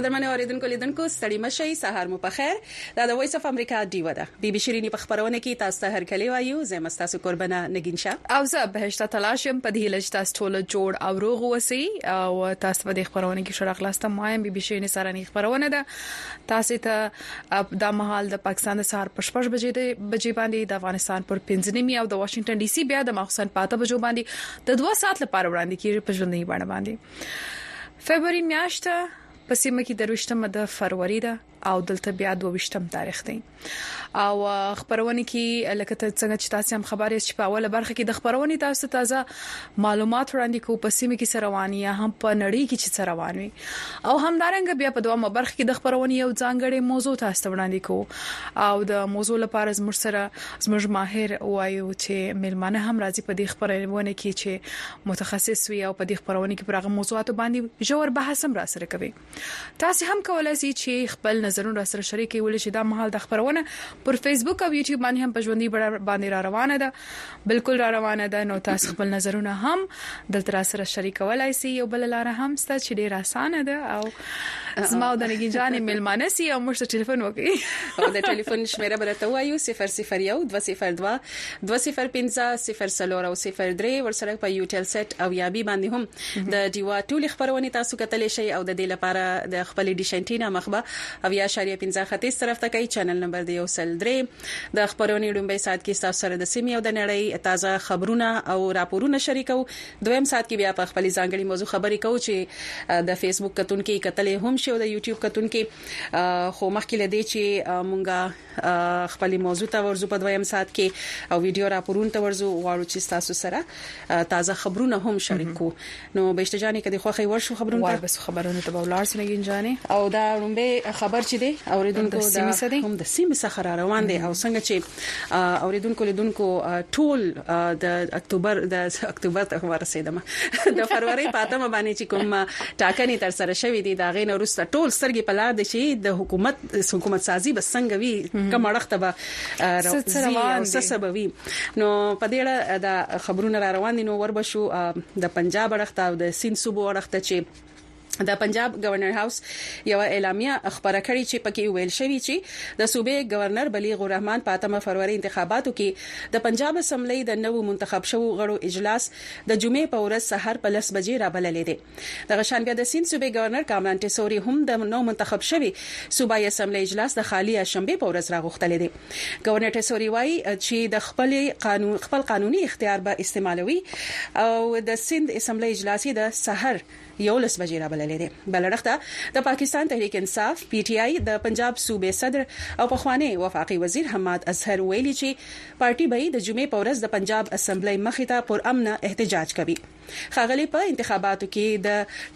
قدرمن اوریدونکو لیدونکو ستړي مشي سهار مو په خیر دا د وایس اف امریکا دیو ده بي بي شيريني په خبرونه کې تاسو ته هر کلی وایو زه مستاسو قربانه نگین شاه او زه بهشته تلاشم په دې لج تاسو ټول جوړ او روغ وسی او تاسو په دې خبرونه کې شرق لاسته مایم بي بي شيريني سره نه خبرونه ده تاسو ته دا مهال د پاکستان د سهار په شپږ بجې باندې د افغانستان پر پنځه نیمي او د واشنگټن ډي سي بیا د ماخوستن په اته بجو باندې د دوه ساعت لپاره وړاندې کیږي په ژوندۍ بڼه باندې فبرवरी میاشت په سیمه کې درويشتمه د فروری ده او دلته بیا 22م تاریخ دی او خبرونه کې لکه څنګه چې تاسو هم خبرې چې په اوله برخه کې د خبرونې تاسو تازه معلومات وړاندې کوو په سیمه کې څه روان یا هم په نړۍ کې چې څه روان وي او همدارنګه بیا په دوامه برخه کې د خبرونې یو ځانګړې موضوع تاسو ته وړاندې کوو او د موضوع لپاره زموږ سره زموږ ماهر وایو چې ملمانه هم راځي په دې خبرونه کې چې متخصص وي او په دې خبرونه کې پر هغه موضوعاتو باندې ژور بحث هم را سره کوي تاسو هم کولای شئ چې خپل نظرونه را سره شریک کړئ چې دا مهال د خبرونه پر فیسبوک او یوټیوب باندې هم په ژوندۍ بڼه باندې را روانه ده بالکل را روانه ده نو تاسو خپل نظرونه هم دلته را سره شریک کولای شئ یو بل لار هم ست چې ډیر اسانه ده او زما او د نګین جانې ملمانه سي او موږ ته ټلیفون وکړي او د ټلیفون شمیره به راته وایو 001 202 205 003 ورسره په یوټل سیټ او یابي باندې هم د ډیوا ټولې خپرونې تاسو کتلی شئ او د دې لپاره د خپلې ډیش انټینا مخ به 90.5 ختیځ طرف ته کړئ، چینل نمبر د یو سل درې. د خپرونې ړومبی ساعت کې ستاسو سره د سیمې او د نړۍ تازه خبرونه او راپورونه شریکوو، دویم ساعت کې بیا په خپلې ځانګړې موضوع خبرې کوو چې د فیسبوک کتونکي یې کتلی هم شي او د یوټیوب کتونکي، خو مخکې له دې چې مونږ خپلې موضوع ته ورځو په دویم ساعت کې او ویډیو راپورونو ته ورځو غواړو چې تاسو سره تازه خبرونه هم شریک کو نو بهشته جانې کدي خوخه ورشو خبرونه ته بس خبرونه ته ولار سنګین جانې او دا رومبه خبر چې دی اوریدونکو د سیمې سره هم د سیمې څخه را روان دي او څنګه چې اوریدونکو لیدونکو ټول د اکتوبر د اکتوبر ته ورسېدم د فروری پاتمه باندې چې کوم ټاکنې تر سره شوې دي دا غي نورسته ټول سترګې پلار دي چې د حکومت حکومت سازي به څنګه وي کوم اړخ ته به روان څه سبب وي نو په دې اړه د خبرونه را روان دي نو وربشو د پنجاب اړخ ته او د سین صوبو اړخ ته چې د پنجاب گورنر هاوس یو اعلامیه خبره کړې چې پکې ویل شوی چې د صوبې گورنر بلیغ الرحمن په 8 فروری انتخاباتو کې د پنجاب اسمبلی د نوو منتخب شوو غړو اجلاس د جمعې په ورځ سهار په 10 بجې را بللې دي دغه شان بیا د سیند صوبې ګورنر کامران ټیسوري هم د نومنتخب شوي صوبايي اسمبلۍ اجلاس د خالي شنبې په ورځ راغوښتلی دی. ګورنر ټیسوري وايي چې د خپل قانوني اختیار به استعمالوي او د سیند اسمبلۍ اجلاس یې د سحر یولس بجې رابللی دی. بلړښت ته د پاکستان تحریک انصاف، پي ټي آی، د پنجاب صوبې صدر او پخواني وفاقي وزیر حماد اظهر ویلي چې پارټي به د جمعې په ورځ د پنجاب اسمبلۍ مخې ته پرامنه احتجاج کوي. ښاغلي په انتخاباتو کې د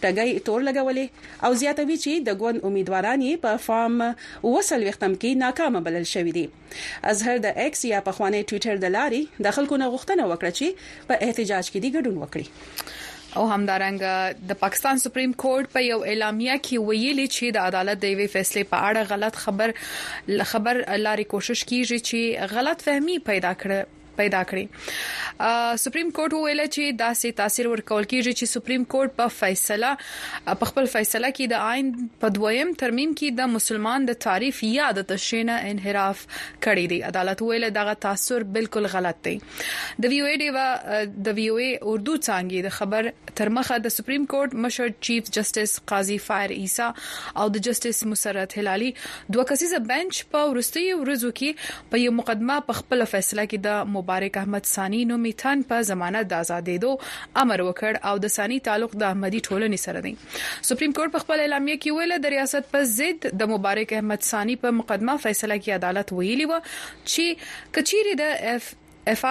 ټګۍ تور لګولی او زیاتوي چې د ګوند امیدواران یې په فارم اووه څلوېښت م کې ناکامه بلل شوي دي. اظهر د ایکس یا پخوانۍ ټویټر د لارې د خلکو نه غوښتنه وکړه چې په احتجاج کې دې ګډون وکړي. او همدارنګه د پاکستان سپریم کورټ په یو اعلامیه کې ویلي چې د عدالت د یوې فیصلې په اړه غلط خبر لارې کوشش کیږي چې غلط فهمي پیدا کړي. پیدا کړي سپریم کورټ وویل چې دا سي تاثیر ورکول کیږي چې سپریم کورټ په فیصله په خپل فیصله کې د آئین په دویم ترمیم کې د مسلمان د تعریف یا د تشریح انحراف کړی دی عدالت ویل دغه تاثیر بالکل غلط دی د وی او ای دیوا د وی او ای اردو څنګه د خبر تر مخه د سپریم کورټ مشر چیف جسټس قاضي فایر عیسی او د جسټس مسرت هلالي دوه کسیزه بنچ په ورستي ورځو کې په یو مقدمه په خپله فیصله کې د مبارک احمد ثاني نومي تن په ضمانت د ازادېدو امر وکړ او د ثاني تعلق د احمدي ټولنې سره دی سپریم کورټ په خپل اعلامیه کې ویل د ریاست په ضد د مبارک احمد ثاني په مقدمه فیصله کې عدالت ویلي و چې کچيري د اف ايف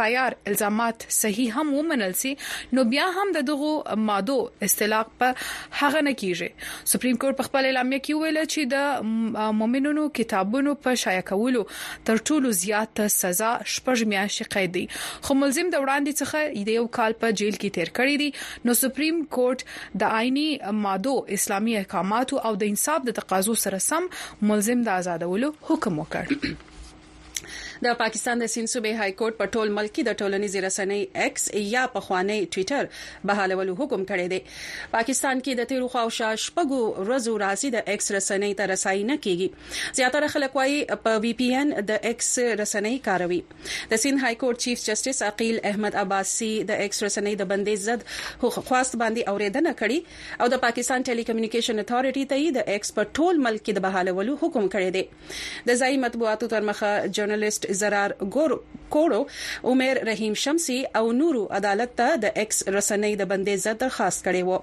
آی آر الزامات صحيح هم ومنل سي نو بيا هم د دغو مادو استلاق په هغه نه کيږي سپريم کورټ په خپل اعلاميه کې ويل چې د مؤمنونو کتابونو په شایع کولو تر ټولو زیات سزا شپږ میاشتې قید دی خو ملزم د وړاندې څخه د یو کال په جیل کې تیر کړی دی نو سپریم کورټ د آئینی مادو اسلامي احکاماتو او د انصاف د تقاضو سره سم ملزم د آزادولو حکم وکړ د پاکستان د سیند صوبې های کورټ په ټول ملک کې د ټولنیزې رسنۍ ایکس یا پخوانۍ ټویټر بحالولو حکم کړی دی. پاکستان کې د تېرو خواوشا شپږو ورځو راهیسې د ایکس رسنۍ ته رسایي نه کېږي. زیاتره خلک وايي په وي پي اېن د ایکس رسنۍ کاروي. د سیند های کورټ چیف جسټس عقیل احمد عباسي د ایکس رسنۍ د بندیز ضد خواست باندې اورېدنه کړې او د پاکستان ټیلي کمیونیکېشن اتارټي ته یې د ایکس په ټول ملک کې د بحالولو حکم کړی دی. د ځايي مطبوعاتو تر مخه جرنلسټ ضرار کوړو، عمير رحيم شمسي او نورو عدالت ته د ايکس رسنۍ د بندېزه درخواست کړی وو.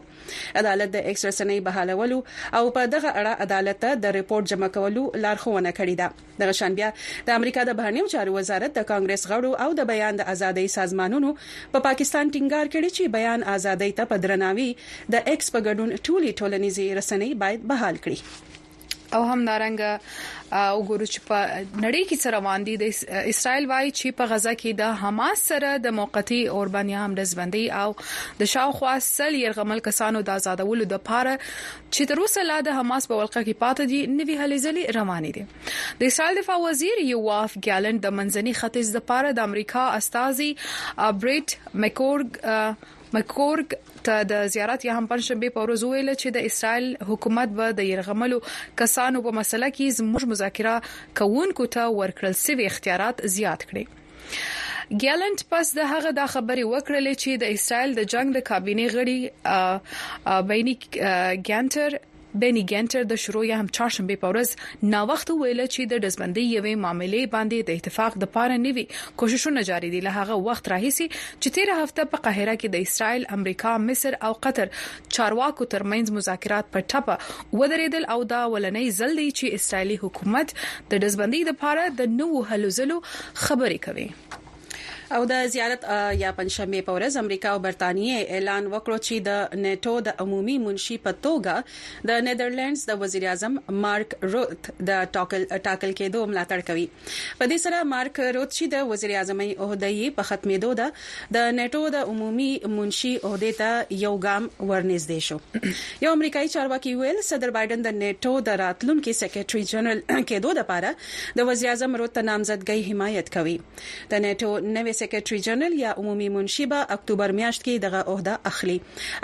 عدالت د ايکس رسنۍ بحالولو او په دغه اړه عدالت ته د رپورټ جمع کولو لارښوونه کړې ده. دغه شان بيا د امريکا د بهرنيو چارو وزارت د کانګرس غړو او د بيان د ازادۍ سازمانونو په پاکستان ټينګار کړی چې بيان ازادۍ ته په درناوي د ايکس په ګډون ټولې ټولنيزې رسنۍ بايد بحال کړي. او همدارنګه وګورو چې په نړۍ کې څه روان دي د اسرایل وایي چې په غزا کې د حماس سره د موقتی اوربنیا هم دزبندي او د شاوخوا سل يرغمل کسانو د آزادولو د پاره چې تر اوسه لا د حماس په ولقه کې پاتې دي نوي هلې ځلې روانې دي د اسرایل دفاع وزیر یواف ګالند د منځني ختیځ د پاره د امریکا استاذي ابریټ مکورګ مکګورګ ته د زیارت یا هم پنځشنبې په ورځ وویل چې د اسرایل حکومت به د يرغملو کسانو په مسله کې زموږ مذاکره کوونکو ته ورکړل سوي اختیارات زیات کړي. ګیلنټ پس د هغه دا خبرې وکړلې چې د اسرایل د جنګ د کابینې غړي بینی ګینټر بیني ګینټر د شروع یا هم چهارشنبې په ورځ ناوخته وویل چې د ډزبندۍ یوې معاملې باندې د اتفاق د پاره نوي کوششونه جاري دي له هغه وخت راهیسې چې تیره هفته په قاهره کې د اسرائیل، امریکا، مصر او قطر چارواکو ترمنځ مذاکرات په ټپه ودرېدل او دا اولنی ځل دی چې اسرائیلي حکومت د ډزبندۍ د پاره د نوو هلو ځلو خبرې کوي. او د زیارت یا پنجشنبې په ورځ امریکا او برتانیې اعلان وکړو چې د نیټو د عمومي منشي په توګه د نیدرلینډز د وزیر اعظم مارک روت د ټاکل ټاکل کېدو ملاتړ کوي په دې سره مارک روت چې د وزیر اعظم عہده یې په ختمېدو ده د نیټو د عمومي منشي عہده ته یو ګام ورنږدې شو یو امریکایي چارواکي ویل صدر بایدن د نیټو د راتلونکي سیکریټري جنرال کېدو لپاره د وزیر اعظم روت نامزدګۍ حمایت کوي د نېټو نوې سیکرټري جنرال یا عمومي منشي به اکتوبر میاشت کې دغه عهده اخلي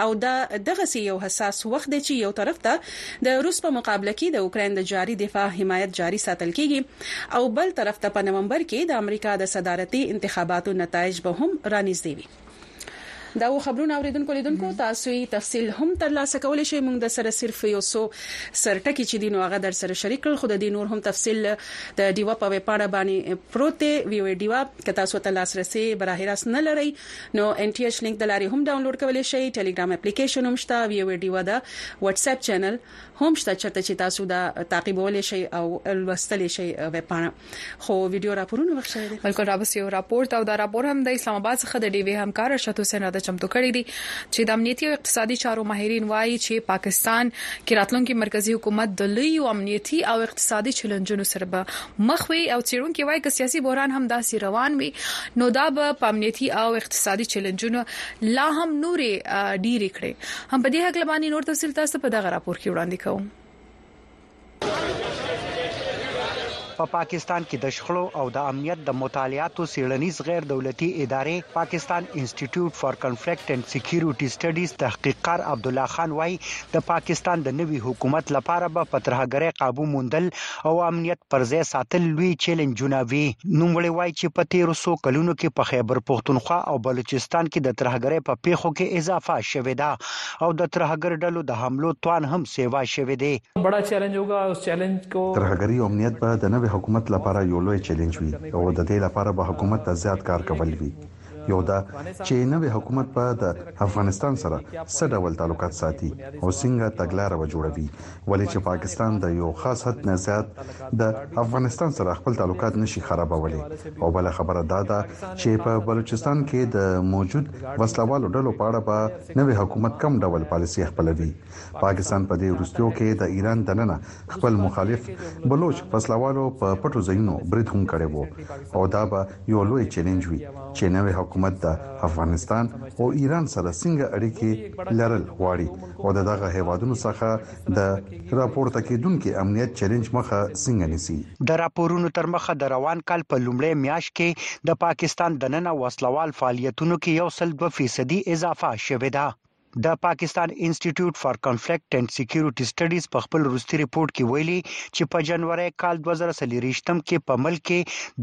او دا دغسې یو حساس وخت دی چې یو طرف ته د روس په مقابله کې د اوکراین د جاري دفاع حمایت جاري ساتل کېږي او بل طرف ته په نومبر کې د امریکا د صدارتي انتخاباتو نتایج به هم رانږدې وي. دا و خبرونه اوریدونکو لیدونکو تاسو یې تفصیل هم ترلاسه کولی شئ موږ د سره صرف یو څو سرټکی چې دین او هغه در سره شریک کړل خو د دې نور هم تفصیل د ډیوا په ویب پاڼه باندې پروت دی وی وی ډیوا که تاسو ته لاسرسي براه راست نه لرئ نو ان ټي ایچ لینک د لارې هم ډاونلوډ کولی شئ ټلګرام اپلیکیشن هم شته وی وی ډیوا د واتس اپ چینل هم شته چې تاسو دا تعقیبولی شئ او لوستلی شئ ویب پاڼه خو ویډیو راپورونه وخت شوی دی بلکې راوس یو راپور او دا راپور هم د اسلام آباد څخه د ډیوی همکار شت حسین راته چمتو کړی دی چې د امنیتي او اقتصادي چارو ماهرین وایي چې پاکستان کې راتلونکي مرکزی حکومت د لوی امنیتي او اقتصادي چیلنجونو سره به مخ وي او چیرونکو وایي چې سیاسي بحران هم داسې روان وي نو دا به په امنیتي او اقتصادي چیلنجونو لا هم نورې ډیری کړي هم په دې حق لبانی نور تفصیل تاسو په دغه راپور کې وړاندې کوم په پاکستان کې د شخړو او د امنیت د مطالعاتو څېړنیز غیر دولتي ادارې پاکستان انسټیټیوټ فار کنفلکټ اینډ سیکیورټي سټډیز تحقیقکار عبدالله خان وايي، د پاکستان د نوي حکومت لپاره به په ترهګرۍ قابو موندل او امنیت پر ځای ساتل لوی چیلنجونه وي. نوموړی وايي چې په تېرو څو کلونو کې په خیبرپښتونخوا او بلوچستان کې د ترهګرۍ په پېښو کې اضافه شوې ده. او د ترهګر ډلو د حملو توان هم سیوا شوی دی. بڑا چیلنج هوګا اس چیلنج کو. ترهګري او امنیت به د نوي حکومت لپاره یو لوی چیلنج وي او د دې لپاره به حکومت ته زیات کار کول وي. یو دا چې نوی حکومت به د افغانستان سره څه ډول تعلقات ساتي او څنګه تګلاره به جوړوي ولې چې پاکستان د یو خاص حد نه زیات د افغانستان سره خپل تعلقات نشي خرابولی او بل خبره دا ده چې په بلوچستان کې د موجود وسلوالو ډلو په اړه به نوې حکومت کم ډول پالیسي خپلوي پاکستان په دې وروستیو کې د ایران دننه خپل مخالف بلوچ وسلوالو په پټو ځایونو برید هم کړی وو او دا به یو لوی چیلنج وي چې نوې حکومت د افغانستان او ایران سره څنګه اړیکې لرل غواړي او د دغه هېوادونو څخه د راپورته کېدونکي امنیت چلینج مخه څنګه نیسي. د راپورونو تر مخه د روان کال په لومړۍ میاشت کې د پاکستان دننه وسله وال فعالیتونو کې یو سل دوه فیصدي اضافه شوې ده. د پاکستان انسټیټیوټ فار کنفلکټ اینډ سیکیورټي سټډیز په خپل وروستي رپورټ کې ویلي چې په جنورۍ کال دوه زره څلېرویشتم کې په ملک کې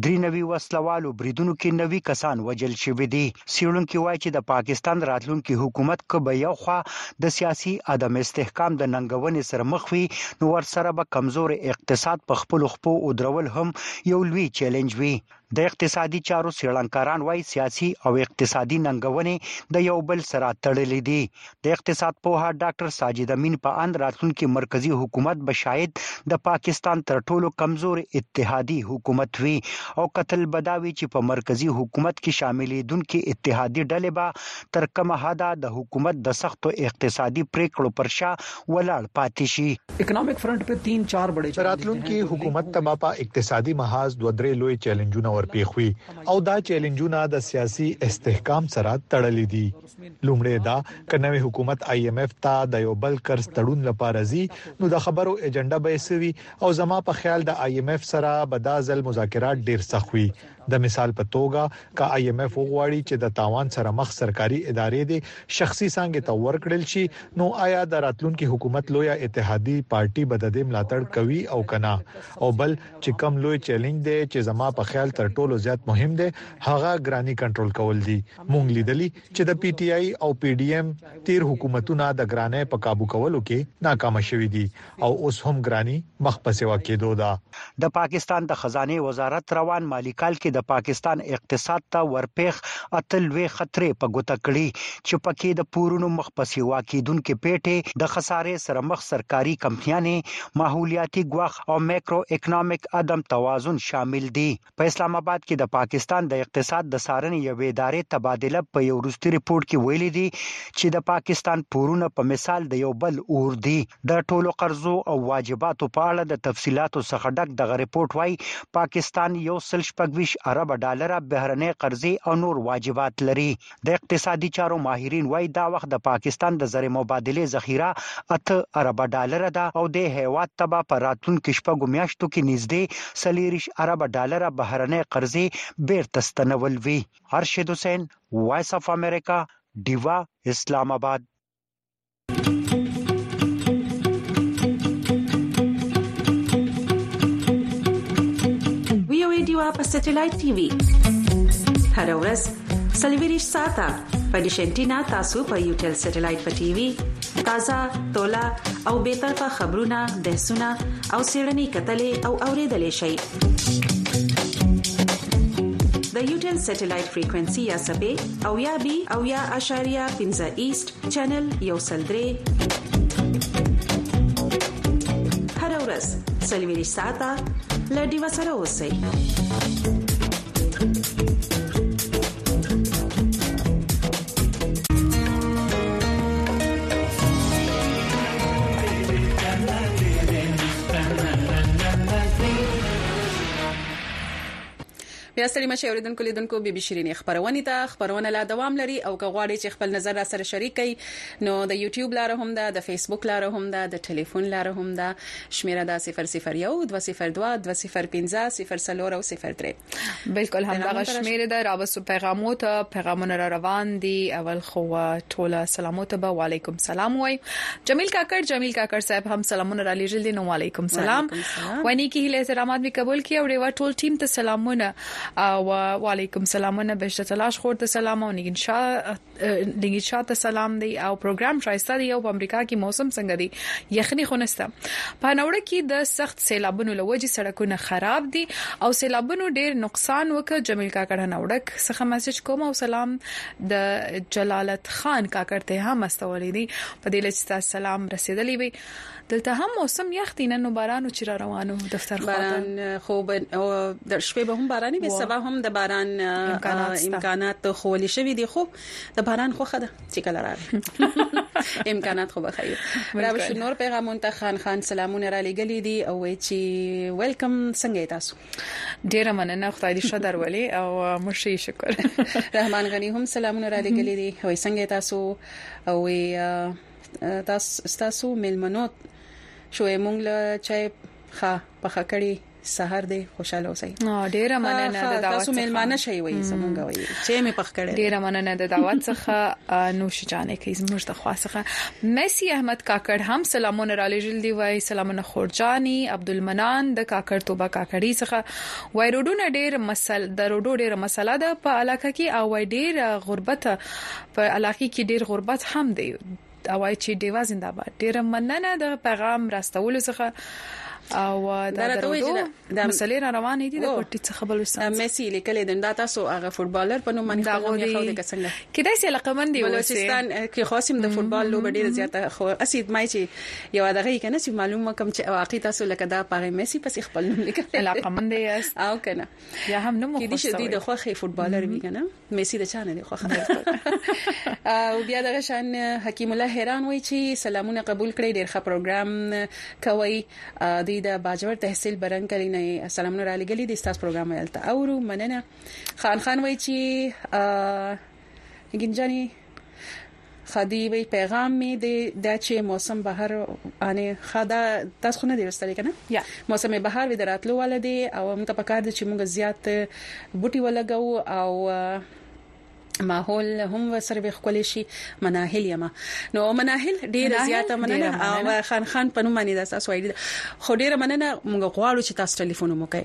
دري نوي وسله والو بریدونو کې نوي کسان وژل شوي دي. څېړونکي وایي چې د پاکستان راتلونکي حکومت که به یو خوا د سیاسي عدم استحکام د ننګونې سره مخ وي نو ورسره به کمزورې اقتصاد په خپلو خپو ودرول هم یو لوی چیلنج وي د اقتصادي چارو څېړنکاران وایي سیاسي او اقتصادي ننګونې د یو بل سره تړلې دي د اقتصاد پوه ډاکټر ساجد امین په اند راتلونکي مرکزي حکومت به شاید د پاکستان تر ټولو کمزور اتحادي حکومت وي او کتل به دا وي چې په مرکزي حکومت کې شاملېدونکې اتحادي ډلې به تر کومه حده د حکومت د سختو اقتصادي پرېکړو پر شا ولاړ پاتې شي. د راتلونکي حکومت ته به په اقتصادي محاذ دوه درې لوی چیلنجونه ورپېښ وي او دا چیلنجونه د سیاسي استحکام سره تړلي دي. لومړی دا که نوی حکومت آی ایم ایف ته د یو بل قرض تړون لپاره ځي نو د خبرو ایجنډا به یې څه وي او زما په خیال د آی ایم ایف سره به دا ځل مذاکرات ډیر سخت وي د مثال په توګه که آی ایم ایف وغواړي چې د تاوان سره مخ سرکاري ادارې دې شخصي څانګې ته ورکړل شي نو آیا د راتلونکي حکومت لویه اتحادي پارټي به د دې ملاتړ کوي او که نه او بل چې کوم لوی چیلنج دی چې زما په خیال تر ټولو زیات مهم دی هغه ګرانی کنټرول کول دي مونږ لیدلی چې د پی ټی آی او پی ډی ایم تیر حکومتونه د ګرانۍ په قابو کولو کې ناکام شوي دي او اوس هم ګرانی مخ په سیوا کېدو ده د پاکستان د خزانې وزارت روان مالي کال کې د پاکستان اقتصاد ته ورپېښ اته لوی خطرې په ګوته کړي چې پکې د پورونو مخ په سیوا کېدونکې پیټې د خسارې سره مخ سرکاري کمپنیانې ماحولیاتي ګواښ او میکرو اکنامیک عدم توازن شامل دي. په اسلام اباد کې د پاکستان د اقتصاد د څارنې یوې ادارې تبادله په یو وروستي رپوټ کې ویلي دي چې د پاکستان پورونه په مثال د یو بل اور دي. د ټولو قرضو او واجباتو په اړه د تفصیلاتو څخه ډک دغه رپوټ وايي، پاکستان یو سل شپږ ویشت اربه ډالره بهرنۍ قرضې او نور واجبات لري. د اقتصادي چارو ماهرین وایي دا وخت د پاکستان د زر مبادلې ذخیره اته اربه ډالره ده او دې هیواد ته به په راتلونکي شپږو میاشتو کې نږدې څلیریشت اربه ډالره بهرنۍ قرضې بیرته ستنول وي. ارشد حسین، وایس اف امریکا، ډیوه، اسلام اباد. سټلایټ ټي وي هر ورځ سلویریش ساته په دیشنټینا تاسو په یو ټل سټلایټ په ټي وي تازه تولا او به تر په خبرونه بحثونه او سیړنی کتلې او اوریدلې شي د یو ټل سټلایټ فریکوئنسي یا سبې او یا بی او یا اشاریه پنځه ایست چینل یو سل درې هر ورځ سلویری ساته لډي وسره اوسئ بیا ستړي مشئ اوریدونکو لیدونکو بي بي شیرینې خپروني ته خپرونه لا دوام لري او که غواړئ چې خپل نظر راسره شریک کړئ نو د یوټیوب لاره هم ده د فیسبوک لاره هم ده د ټلیفون لاره هم ده شمیره ده صفر صفر یو دوه صفر دوه دوه صفر پنځه صفر څلور او صفر درې بالکل همدغه شمیره ده راوسو پیغامو ته پیغامونه را روان دي اول خو ټوله سلامو ته به وعلیکم سلام وای جمیل کاکړ جمیل کاکړ صاحب هم سلامونه را لېږل دي نو وعلیکم سلام ونی کی هله احترامات می قبول کی او ډیوا ټول ټیم ته سلامونه او وعلیکم سلامونه بشته تلاش خور ته سلام او نګین شاه نګین شاه ته سلام دی او پروګرام شایسته دی او په امریکا کې موسم څنګه دی یخنی خونسته په نوړه کې د سخت سیلابونو لوجي سړکونه خراب دي او سیلابونو ډیر نقصان وکړ جمیل کاکړه نوړک څخه میسج کوم او سلام د جلالت خان کاکړ ته هم استولې دي په دې لچ تاسو سلام رسیدلی وي دلته هم موسم یخ دی نن بارانو چې را روانو دفتر خواته باران خو به د شپې به هم باراني به سبا هم د باران امکانات خو ولې شوي دي خو د باران خوخه ده چې کله راغی امکانات خو به خیر را بشو نور پیغامون ته خان خان سلامونه را لګلې دي او چې ویلکم څنګه تاسو ډیره مننه خدای دې شادر ولې او مرشي شکر رحمان غنی هم سلامونه را لګلې دي وای څنګه تاسو او تاسو ستاسو ملمنو شوې مونږ له چای ښه پخه کړي سحر دی خوشاله اوسئ ډیره مننه د دعوت تاسو ملمانه شي وي زمونږ وي چې مې پخ کړي ډیره مننه د دعوت څخه نوش جانې کې زموږ د خواسخه مسی احمد کاکړ هم سلامونه را لېږل دی وای سلامونه خورجاني عبدالمنان د کاکړ توبه کاکړی څخه وای روډونه ډیر مسل د روډو ډیر مسله ده په علاقه کې او وای ډیر غربت په علاقی کی ډیر غربت هم دی اوای چې ډیوا زنده باد ډیر مننه د پیغام راستولو څخه او دا درته د مسلې را روانې دي د پټي څخه بلوچستان مېسي لیکل دي دا تاسو هغه فوټبالر په نوم باندې خو نه خو د کسنګ کله چې لقمن دی بلوچستان کې خاصم د فوټبال لوب ډیر زیاته خو اسید مای چې یو دغه کنه چې معلومه کوم چې واقعي تاسو لکه دا پاره مېسي پس خپل نوم لیکل لقمن دی او کنه یا هم نو مو کې دي شدید خوخي فوټبالر وی کنه میسی د چانه دی خوخه او بیا دغه شان حکیم الله حیران وای چې سلامونه قبول کړئ ډیر ښه پروګرام کوي د دې د باجوړ تحصیل برنګ کلی نه سلامونه را لګلې د تاسو پروګرام ولته اورو مننه خان خان وای چې ګنجانی خدي وي پیغام می دی دا چې موسم بهر اني خدا تاسو نه دی وستلی کنه یا موسم بهر وی دراتلو ول دی او موږ ته پکار دي چې موږ زیات بوټي ولګو او ماحول هم وسره به خپل شي مناهل یما نو مناهل ډیر زیاته مننه او خان خان پنوم باندې دا تاسو ایډي خو ډیر مننه موږ غواړو چې تاسو ټلیفون مو کوي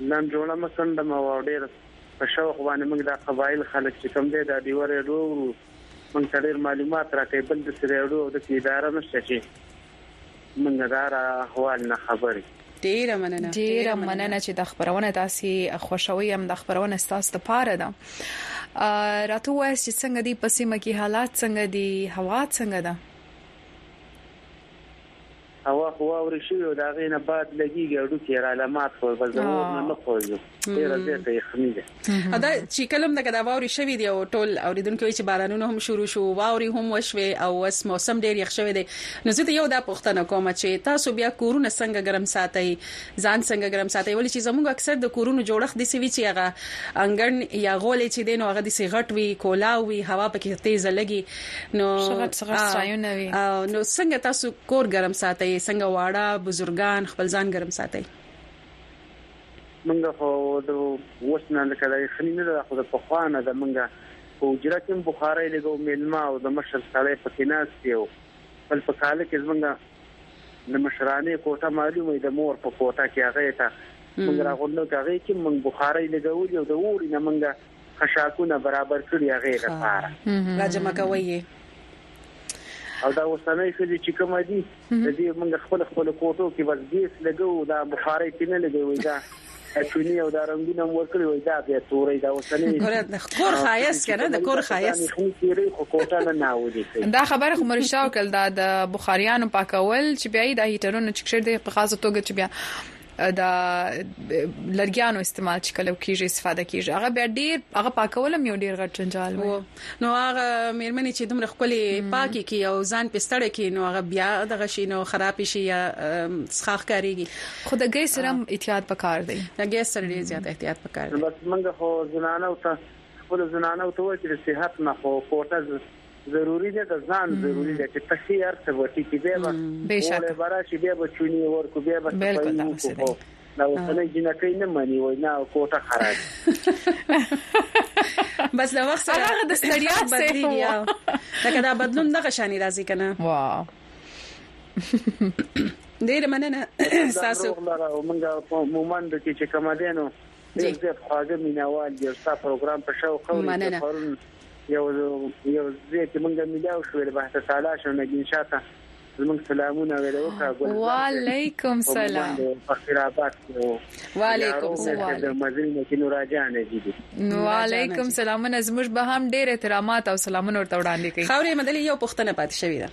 نن جوړه مه څنډم او ډیر په شوق باندې موږ دا قبایل خلک چې کوم دی دا ډیوه ریډو اورو موږ ته ډیر معلومات راکوي بل دسې ریډو او دسې اداره نشته چې موږ دا را احوال نه خبر ډیره مننه ډیره مننه چې دا خبرونه تاسو خوشوي هم دا خبرونه ستاسو ته پاره ده راته وایي چې څنګه دی په سیمه کې حالات څنګه دي هوا څنګه ده هوا خو واورې شوې او د هغې نه باد لګیږي هډوکي یې راله مات شول بس د اور نه نه خوځو ډېره زیاته یخني ده دا چې کله هم دغه د واورې شوې دي او ټول اوریدونکو وایي چې بارانونه هم شروع شو واورې هم وشوې او اوس موسم ډېر یخ شوی دی نو زه د یو دا پوښتنه کوم چې تاسو بیا کورونه څنګه ګرم ساتئ ځان څنګه ګرم ساتئ ولې چې زموږ اکثر د کورونو جوړښت داسې وي چې هغه انګړ یا غولې چې دی نو هغه داسې غټ وي کولاو وي هوا پکې تیزه لګي نو نو څنګه تاسو کور ګرم ساتي څنګه واړه بزرګان خپل ځان ګرم ساتي منګه خو د اوس نه لکه د خنی نه د خو د پخوانه د منګه په اجرا کې بخاري لګو ملما او د مشر سړی په کې ناس یو بل په کال کې زمونږ د مشرانه کوټه معلومه د مور په کوټه کې هغه ته موږ راغونډو کې هغه کې موږ بخاري لګولې او د اوري نه موږ خشاکونه برابر کړي هغې لپاره راجمع کوئ یې او دا اوسنۍ ښځې چې کوم دي د دې موږ خپل خپل کوټو کې بس ګیس لګو دا بخاري کې نه لګوي دا چونی او دا رنگونه ورکړي وای دا بیا تورې دا اوسنۍ کور خایس کنه د کور خایس خو کوټه نه ناولي دا خبره خو مرشاو کړ دا د بخاریانو پاکول چې بیا د هیټرونو چې کړ د په خاصه توګه چې بیا د لرګیانو استعمال چې کله کیږي استفاده کیږي هغه بیا ډیر هغه پاکولم یو ډیر غټ جنجال وو نو هغه مېرمنې چې دومره خپلې پاکي کی او ځان پستړې کی نو هغه بیا دغه شي نو خراب شي یا سخاخ کاریږي خو د ګیس سره احتیاط پکار دی د ګیس سره ډیر زیات احتیاط پکار دی بس موږ خو زنانه او تاسو خپل زنانه او ته چې صحت نه خو کوټه ضروري ده د ځان ضروري ده چې پسې ارته وټي کې بیا به بهشکه برا چې بیا به چونی ورکو بیا به بالکل دا څه دی دا وسنه جنکې نه مني وای نه کوټه خراب بس دا وخت سره هغه د ستړیا بدلی دی لکه دا بدلون دغه شانی راځي کنه واه ډیر مننه تاسو موږ په مومند کې چې کوم دینو ډیر زیات خواږه مینوال دي ستا پروګرام په شاو خو پرون یو یو زه چې مونږه ملاو شو له بحث تعالی شو نه ګین شاته زمونږ سلامونه ویل وکړه ګل وعلیکم سلام فخر آباد وعلیکم سلام د مزینه کې نوراجان دي وعلیکم سلامونه زموږ به هم ډیر احترامات او سلامونه ورته وړاندې کوي خوري مدلې یو پښتنه پات شوی ده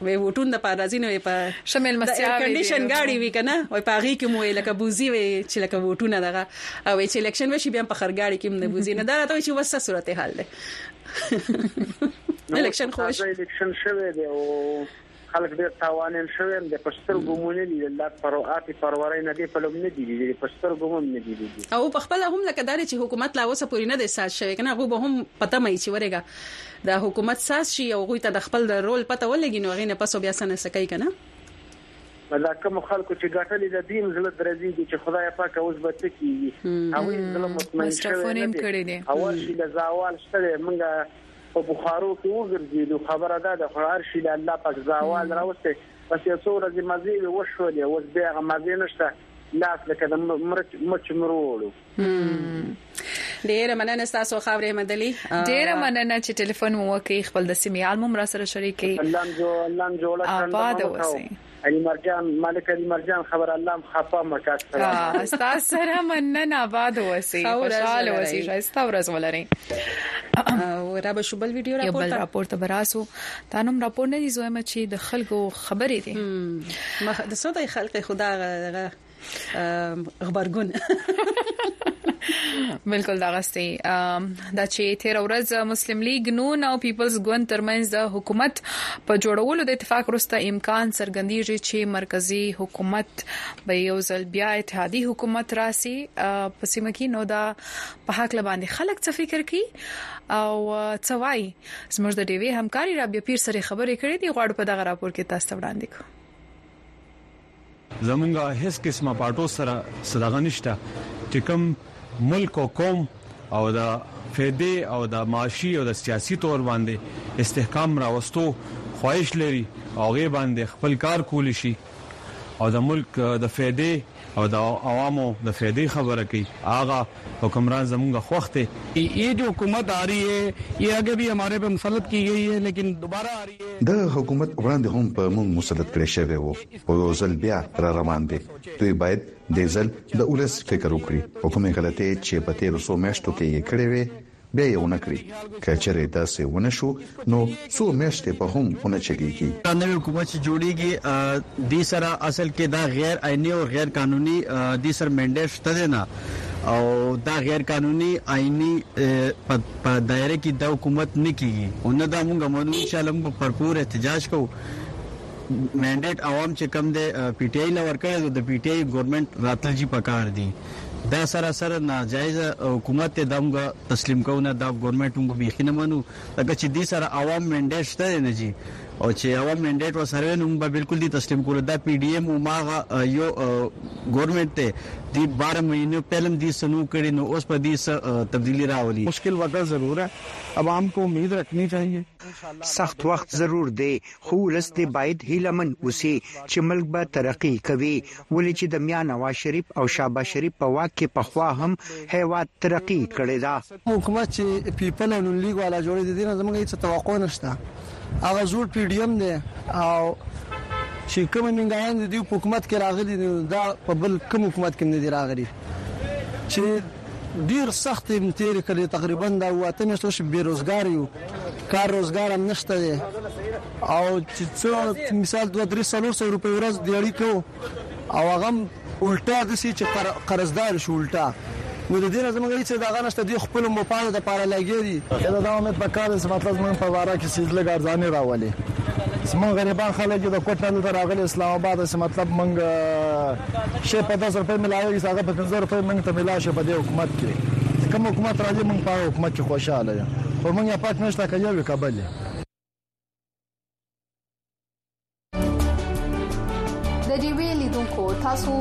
وې وټون د پاره راځي نو په شمل مستیا وي کنډیشن ګاډي وی کنه وای په هغه کې مو لکه بوزي وي چې لکه وټونه دغه او چې الیکشن وشي بیا په خرګاډي کې نه بوزي نه دا راته چې وسه صورت حال ده الیکشن خوش الیکشن شوه دی او خلک ډېر تاوانین شوی د پستر ګمونه دي الله پروات پرورای نه دی په لوم نه دي د پستر ګمون نه دي او په خپل هم لکه دار چې حکومت لا وسه پوری نه دی ساز شوی کنه هغه به هم پته مې چې ورګه د حکومت ساز شي او هغوی ته د خپل د رول پته ولګي نو هغې نه پس او بیا څه نه څه کوي کنه. په دا کومو خلکو چې ګټلي ده دوی هم زړه درزیږي چې خدایه پاکه اوس به څه کیږي هغوی هم زړه مطمین شوی نه دی او هرشي له زاوال شته دی مونږ په بخارو کې وګرځیدو خبره دا ده خو هرشي له الله پاک زاوال راوستی بس یو څو ورځې مزې وې وشولې اوس بیا هغه مزې نشته لاس لکه د مرچ مروړو. ډیره مننه تاسو خاور احمد علي ډیره مننه چې ټلیفون مو وکړ خپل د سیمې عالم را سره شریک کړئ الله جو الله جوړه کړم آباد اوسئ علي مرجان مالک علي مرجان خبر الله خفه مکه سلام استاد سره مننه آباد اوسئ خوشاله اوسئ شایسته ورځ ولرئ او را به شوبل ویډیو راپور بل راپور ته براسو تا نوم راپور نه دی زویم چې د خلکو خبرې دي د سوده خلک خدا غبرګون بالکل دا غستې دا چې 13 ورځ مسلم لیگ نون او پیپلز ګوند ترمنځ د حکومت په جوړولو د اتفاق وروسته امکان څرګندېږي چې مرکزی حکومت به یو ځل بیا اتحادي حکومت راسي په سیمه کې نو دا په حق لباندې خلک څه فکر کوي او څه وایي زموږ د ډیوی همکاري رابیا پیر سره خبرې کړې دي غواړو په دغه راپور کې تاسو وړاندې کوو زمونږ هیڅ قسمه پاټو سره څه دغه نشته چی کوم ملک او قوم او د فیدی او د معاشی او د سیاسی طور باندی استحکام راوستو خواهش لری او هغی باندی خپل کار کولی شی او د ملک د فیدی او د عوامو د فیدی خبره کوی هغه حکمران زمونږ خوښ دی. یی جو حکومت آری هی یی اګه بی هماره په مسلط کی ګی هی لیکن دوباره آری هی. دغه حکومت وړاندې هم په موږ مسلط کړی شوی وو او یو ځل بیا را روان دی دوی باید دې ځل د اولس فکر وکړي او کومې غلطې چې په تیرو څو میاشتو کې یې کړې وې بیا یې ونه کړي، که چېرې داسې ونه شو نو څو میاشتې به هم ونه چلېږي. دا نوی حکومت چې جوړېږي دې سره اصل کې دا غیر آئیني او غیر قانوني دې سره مینډیټ شته دی نه او دا غیر قانوني آئیني په دایره کې دا حکومت نه کېږي او نه دا مونږ منو، انشاءالله مونږ به پرپور احتجاج کوو. مینډیټ عوام چې کوم دی پی ټی آی له ورکړی نو د پی ټی آی ګورنمنټ راتل جی پکار دی دا سراسر ناجایز حکومت ته دمګه تسلیم کو نه دا ګورنمنټ موږ بیخی نه منو لکه چې دی سره عوام مینډیټ شته نه جی او چې عوام مینډیټ وسره نو موږ بالکل دی تسلیم کول دا پی ډی ایم او ماغه یو ګورنمنټ ته دی 12 مهینه پهلم دی سنو کړي نو اوس په دې تبدیلی راولي مشکل وقت ضرور ہے عوام کو امید رکھنی چاہیے سخت وخت ضرور دی خو ولس دې بايد هيله من اوسي چې ملک به ترقي کوي ولې چې د ميا نواز شريف او شهباز شريف په واک کې پخوا هم هيواد ترقي کړي ده. کوم حکومت چی پیپل او نون لیګ والا جوړی ددی نه زمونږ هیڅ توقع نشته هغه زوړ پی ډی ایم دی او چی کوم ننګایان دی دوی په حکومت کی راغلی دی نو دا په بل کوم حکومت کی هم ندی راغلی. چی ډیر سخت یی تیری کړی تقریبا دا اووه اته میاشتی وشوی بی روزګار یو کار روزګار هم نشته دی او چی څه مثال دوه دری څلور سوه روپی ورځ دیاړی کوو او هغه هم الټا دسی چی قرضدار شو الټا نو د دې نه زموږ هیڅ دغه نشته دی خپل مفاد د پاره لګی دی دا دا امید پکار دی چې مطلب زموږ په واره کې چې لګ ارزانی راولي زموږ غریبان خلک د کوټه نه راغلي اسلام آباد چې مطلب موږ شی په دس روپی ملاویږی سه هغه په پنځه روپی مونږ ته ملاو شی په دی حکومت کی چی کوم حکومت راځی مونږ په هغه حکومت کی خوشحاله یو په مونږ یا پک نشته که یو وی که بل یی. د ډي وي لیدونکو تاسو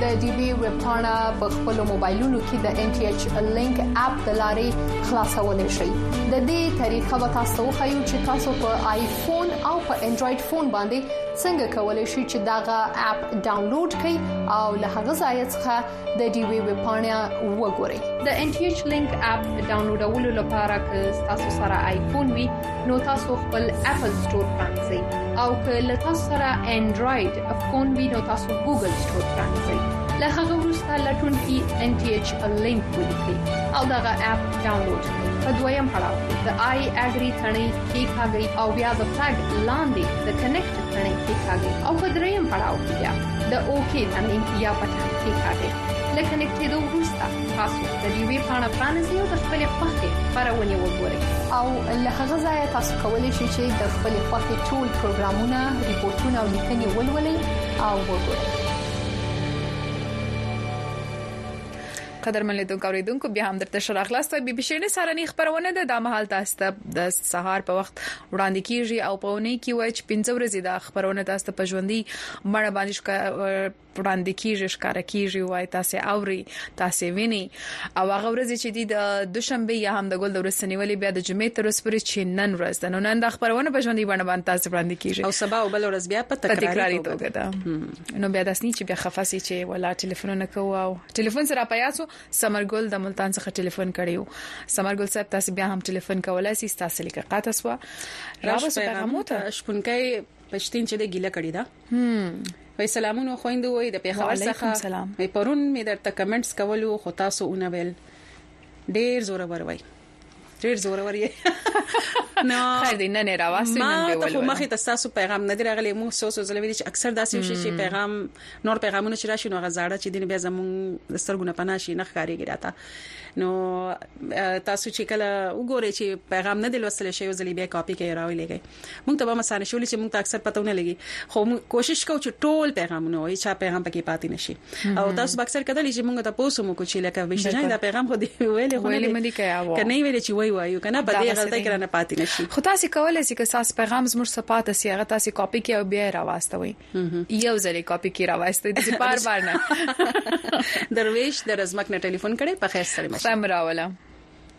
د ډي وي ویب پاڼه په خپل موبایلونو کې د ان ټي ایچ لینک اپ د لارې خلاصولای شئ د دې طریقه به تاسو خو یو چې تاسو په آیفون او په انډراید فون باندې څنګه کولای شئ چې داغه اپ ډاونلوډ کړئ او له هغه ځای څخه د ډي وی ویب پاڼه وګورئ د ان ټي ایچ لینک اپ ډاونلوډولو لپاره که تاسو سره آیفون وي نو تاسو خپل اپل سٹور پرانځئ او که له تاسو سره انډراید فون وي نو تاسو ګوګل سٹور پرانځئ له هغه وروسته لټون کې ان ټي ایچ لینک ولیکئ او دغه اپ ډاونلوډ کړئ په دویم پړاو د آی اګری تڼۍ کیکاږي او بیا د فلګ لاندې د کنیکټ تڼۍ کیکاږي او په دریم پړاو کې بیا د اوکی تڼۍ یا بټن کیکاږي له کنیکټېدو وروسته تاسو د دې وی پاڼه پرانیزئ او د خپل خوښې خبرونه وګورئ او له هغه ځایه تاسو کولی شئ چې د خپل خوښې ټول پروګرامونه ریپورتونه او لیکنې ولولئ او وګورئ قدرمن لیدونکو اوریدونکو بیا هم درته ښه راغلاست بي بي شيرني سهارنۍ خبرونه ده دا مهال تاسو ته د سهار په وخت وړاندې کیږي او په اونۍ کې وای چې 15 ورځې دا خبرونه تاسو ته په ژوندۍ بڼه باندې شو وړاندې کیږي ښکارا کیږي وای تاسو اوري تاسو ویني او هغه ورځې چې دی د دوشنبه یا هم د ګل د ورسنیولې بیا د جمعې تر اوسه پورې چې نن ورځ ده نو نن دا خبرونه په ژوندۍ بڼه باندې تاسو وړاندې کیږي او سبا او بل ورځ بیا په تکراري توګه ده نو بیا داسني چې بیا خفاسي چې ولا ټلیفون نه کوو او ټلیفون سره پیاد سو سمر ګل د ملتان څخه ټلیفون کړی وو سمر ګل صاحب تاسو بیا هم ټلیفون کولای سي تاسو لیکه قاطع سو راوس پیغامو ته شپونکای پښتین چې د ګیله کړی دا وای سلامونه خويندو وای د پیښور څخه وای پرون می درته کمنټس کولو خو تاسو اونویل ډیر زوره ور وای ډیر زورور یې نو خیر دی نه نه راواسي نن به ولول ما ته مخه تاسو پیغام نه درغلی مو سو سو زلوی چې اکثر داسې شي چې پیغام نور پیغامونه چې راشي نو غزاړه چې دین بیا زمون سترګونه پنا شي نه ښکاریږي راته نو تاسو چې کله وګورئ چې پیغام نه دلوسل شي او زلوی بیا کاپی کوي راوي لګي موږ ته به مسانه شول چې موږ ته اکثر پته نه لګي خو موږ کوشش کوو چې ټول پیغامونه وایي چې پیغام پکې پاتې نشي او تاسو به اکثر کتلی چې موږ ته پوسو مو کوچی لکه وشجان دا پیغام خو دی ویلې خو نه دی کنه ویلې چې وای وایو کنه په دې غلطه کې نه پاتې نشي خو تاسو کولای شئ چې تاسو پیغام زموږ صفات سي هغه تاسو کاپي کې او بیا راوستوي یو ځلې کاپي کې راوستي د بار بار نه درویش د رزمک نه ټلیفون کړي په خیر سره مشه سم راولا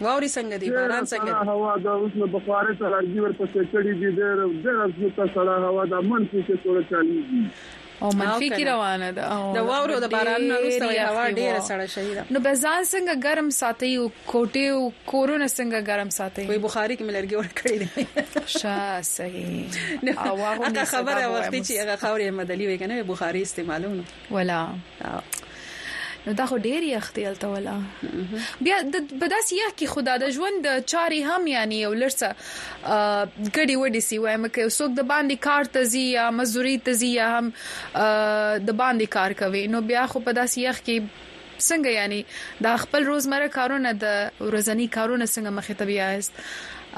واوري څنګه دی باران څنګه دی هوا دا اوس نو بخاره ته راځي ورپسې کړي دي ډېر ډېر زړه سړه هوا دا منفي کې سره چاليږي او منفي کې روانه ده د واورو د باران نه وروسته وي هوا ډیره سړه شوې ده نو بزان څنګه ګرم ساتي او کوټه او کورونه څنګه ګرم ساتي وي بخاری کې ملرګي ور کړی دی شا صحیح او هغه خبره وخت چې هغه خوري مدلي وي کنه بخاری استعمالونه ولا نو دا خو ډیر یخ دی الته ولا بیا د بداس یخ کې خدا د ژوند د چاري هم یعنی یو لړسه ګډي وډي سی وایم که څوک د باندې کار تزي یا مزوري تزي یا هم د باندې کار کوي نو بیا خو بداس یخ کې څنګه یعنی دا خپل روزمره کارونه د ورځنی کارونه څنګه مخه ته بیاست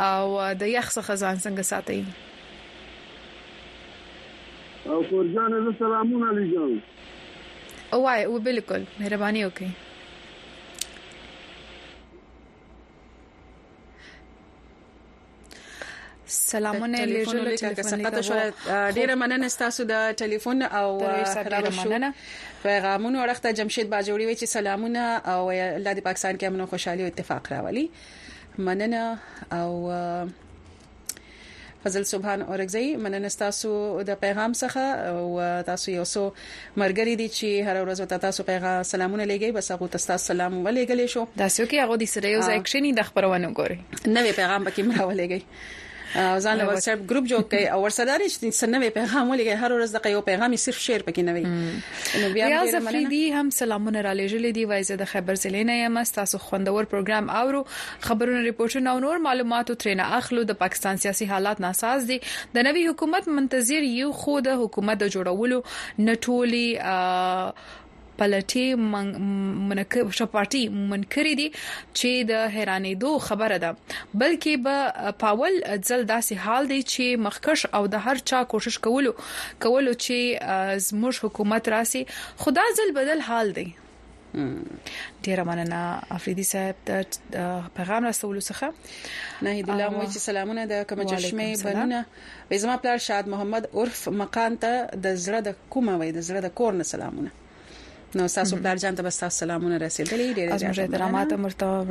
او د یخ څخه ځان څنګه ساتي خورجانه زه سلامونه لیږم. وای و بالکل مهرباني وکړئ. سلامونه لیږل لیکه که سقط شو ډیره مننه تاسو د ټلیفون او ډیره مننه پیغامونو ورخته جمشید باجوړي وی چې سلامونه او الله دې پاکستان کې امن او خوشحالي او اتفاق راولي مننه او فضل سبحان اورګزی مننه تاسو د پیغام څخه او تاسو یو څو مرګري دي چې هر ورځ وتا تاسو پیغام سلامونه لګي بس هغه تاسو سلام ولېګلې شو دا څه کې هغه د سره یو ځای کښنی د خبرونه ګوري نوې پیغام پکې مراولېګي ځان له واتس اپ ګروپ جوړ کړئ او ورسره لري چې سنوي پیغام ولګي هر ورځ د یو پیغامي صرف شیر پکې نه وي نو بیا ډیر مننه هم سلامونه را لېږلې دی وایزه د خبر زلینه یم تاسو خوندور پروګرام اورو خبرونه رپوټونه او نور معلومات ترینه اخلو د پاکستان سیاسي حالات ناساز دي د نوي حکومت منتظر یو خو د حکومت د جوړولو نه ټولي پلټي منکر شپارټي منکر دي چې د حیرانېدو خبره ده بلکې به پاول ځل داسې حال دی چې مخکش او د هر چا کوشش کولو کولو چې زموږ حکومت راسي خدا ځل بدل حال دی ډیره مننه افریدي صاحب د پیغام رسولو څخه نه دی لا مو چې سلامونه د کوم چشمه بنونه زما پلار شاد محمد عرف مکان ته د زړه د کومه وای د زړه د کور نه سلامونه نو تاسو بلار جان ته بس تاسو سلامونه رسیدلې ډېر ډېر احترامات مرتبه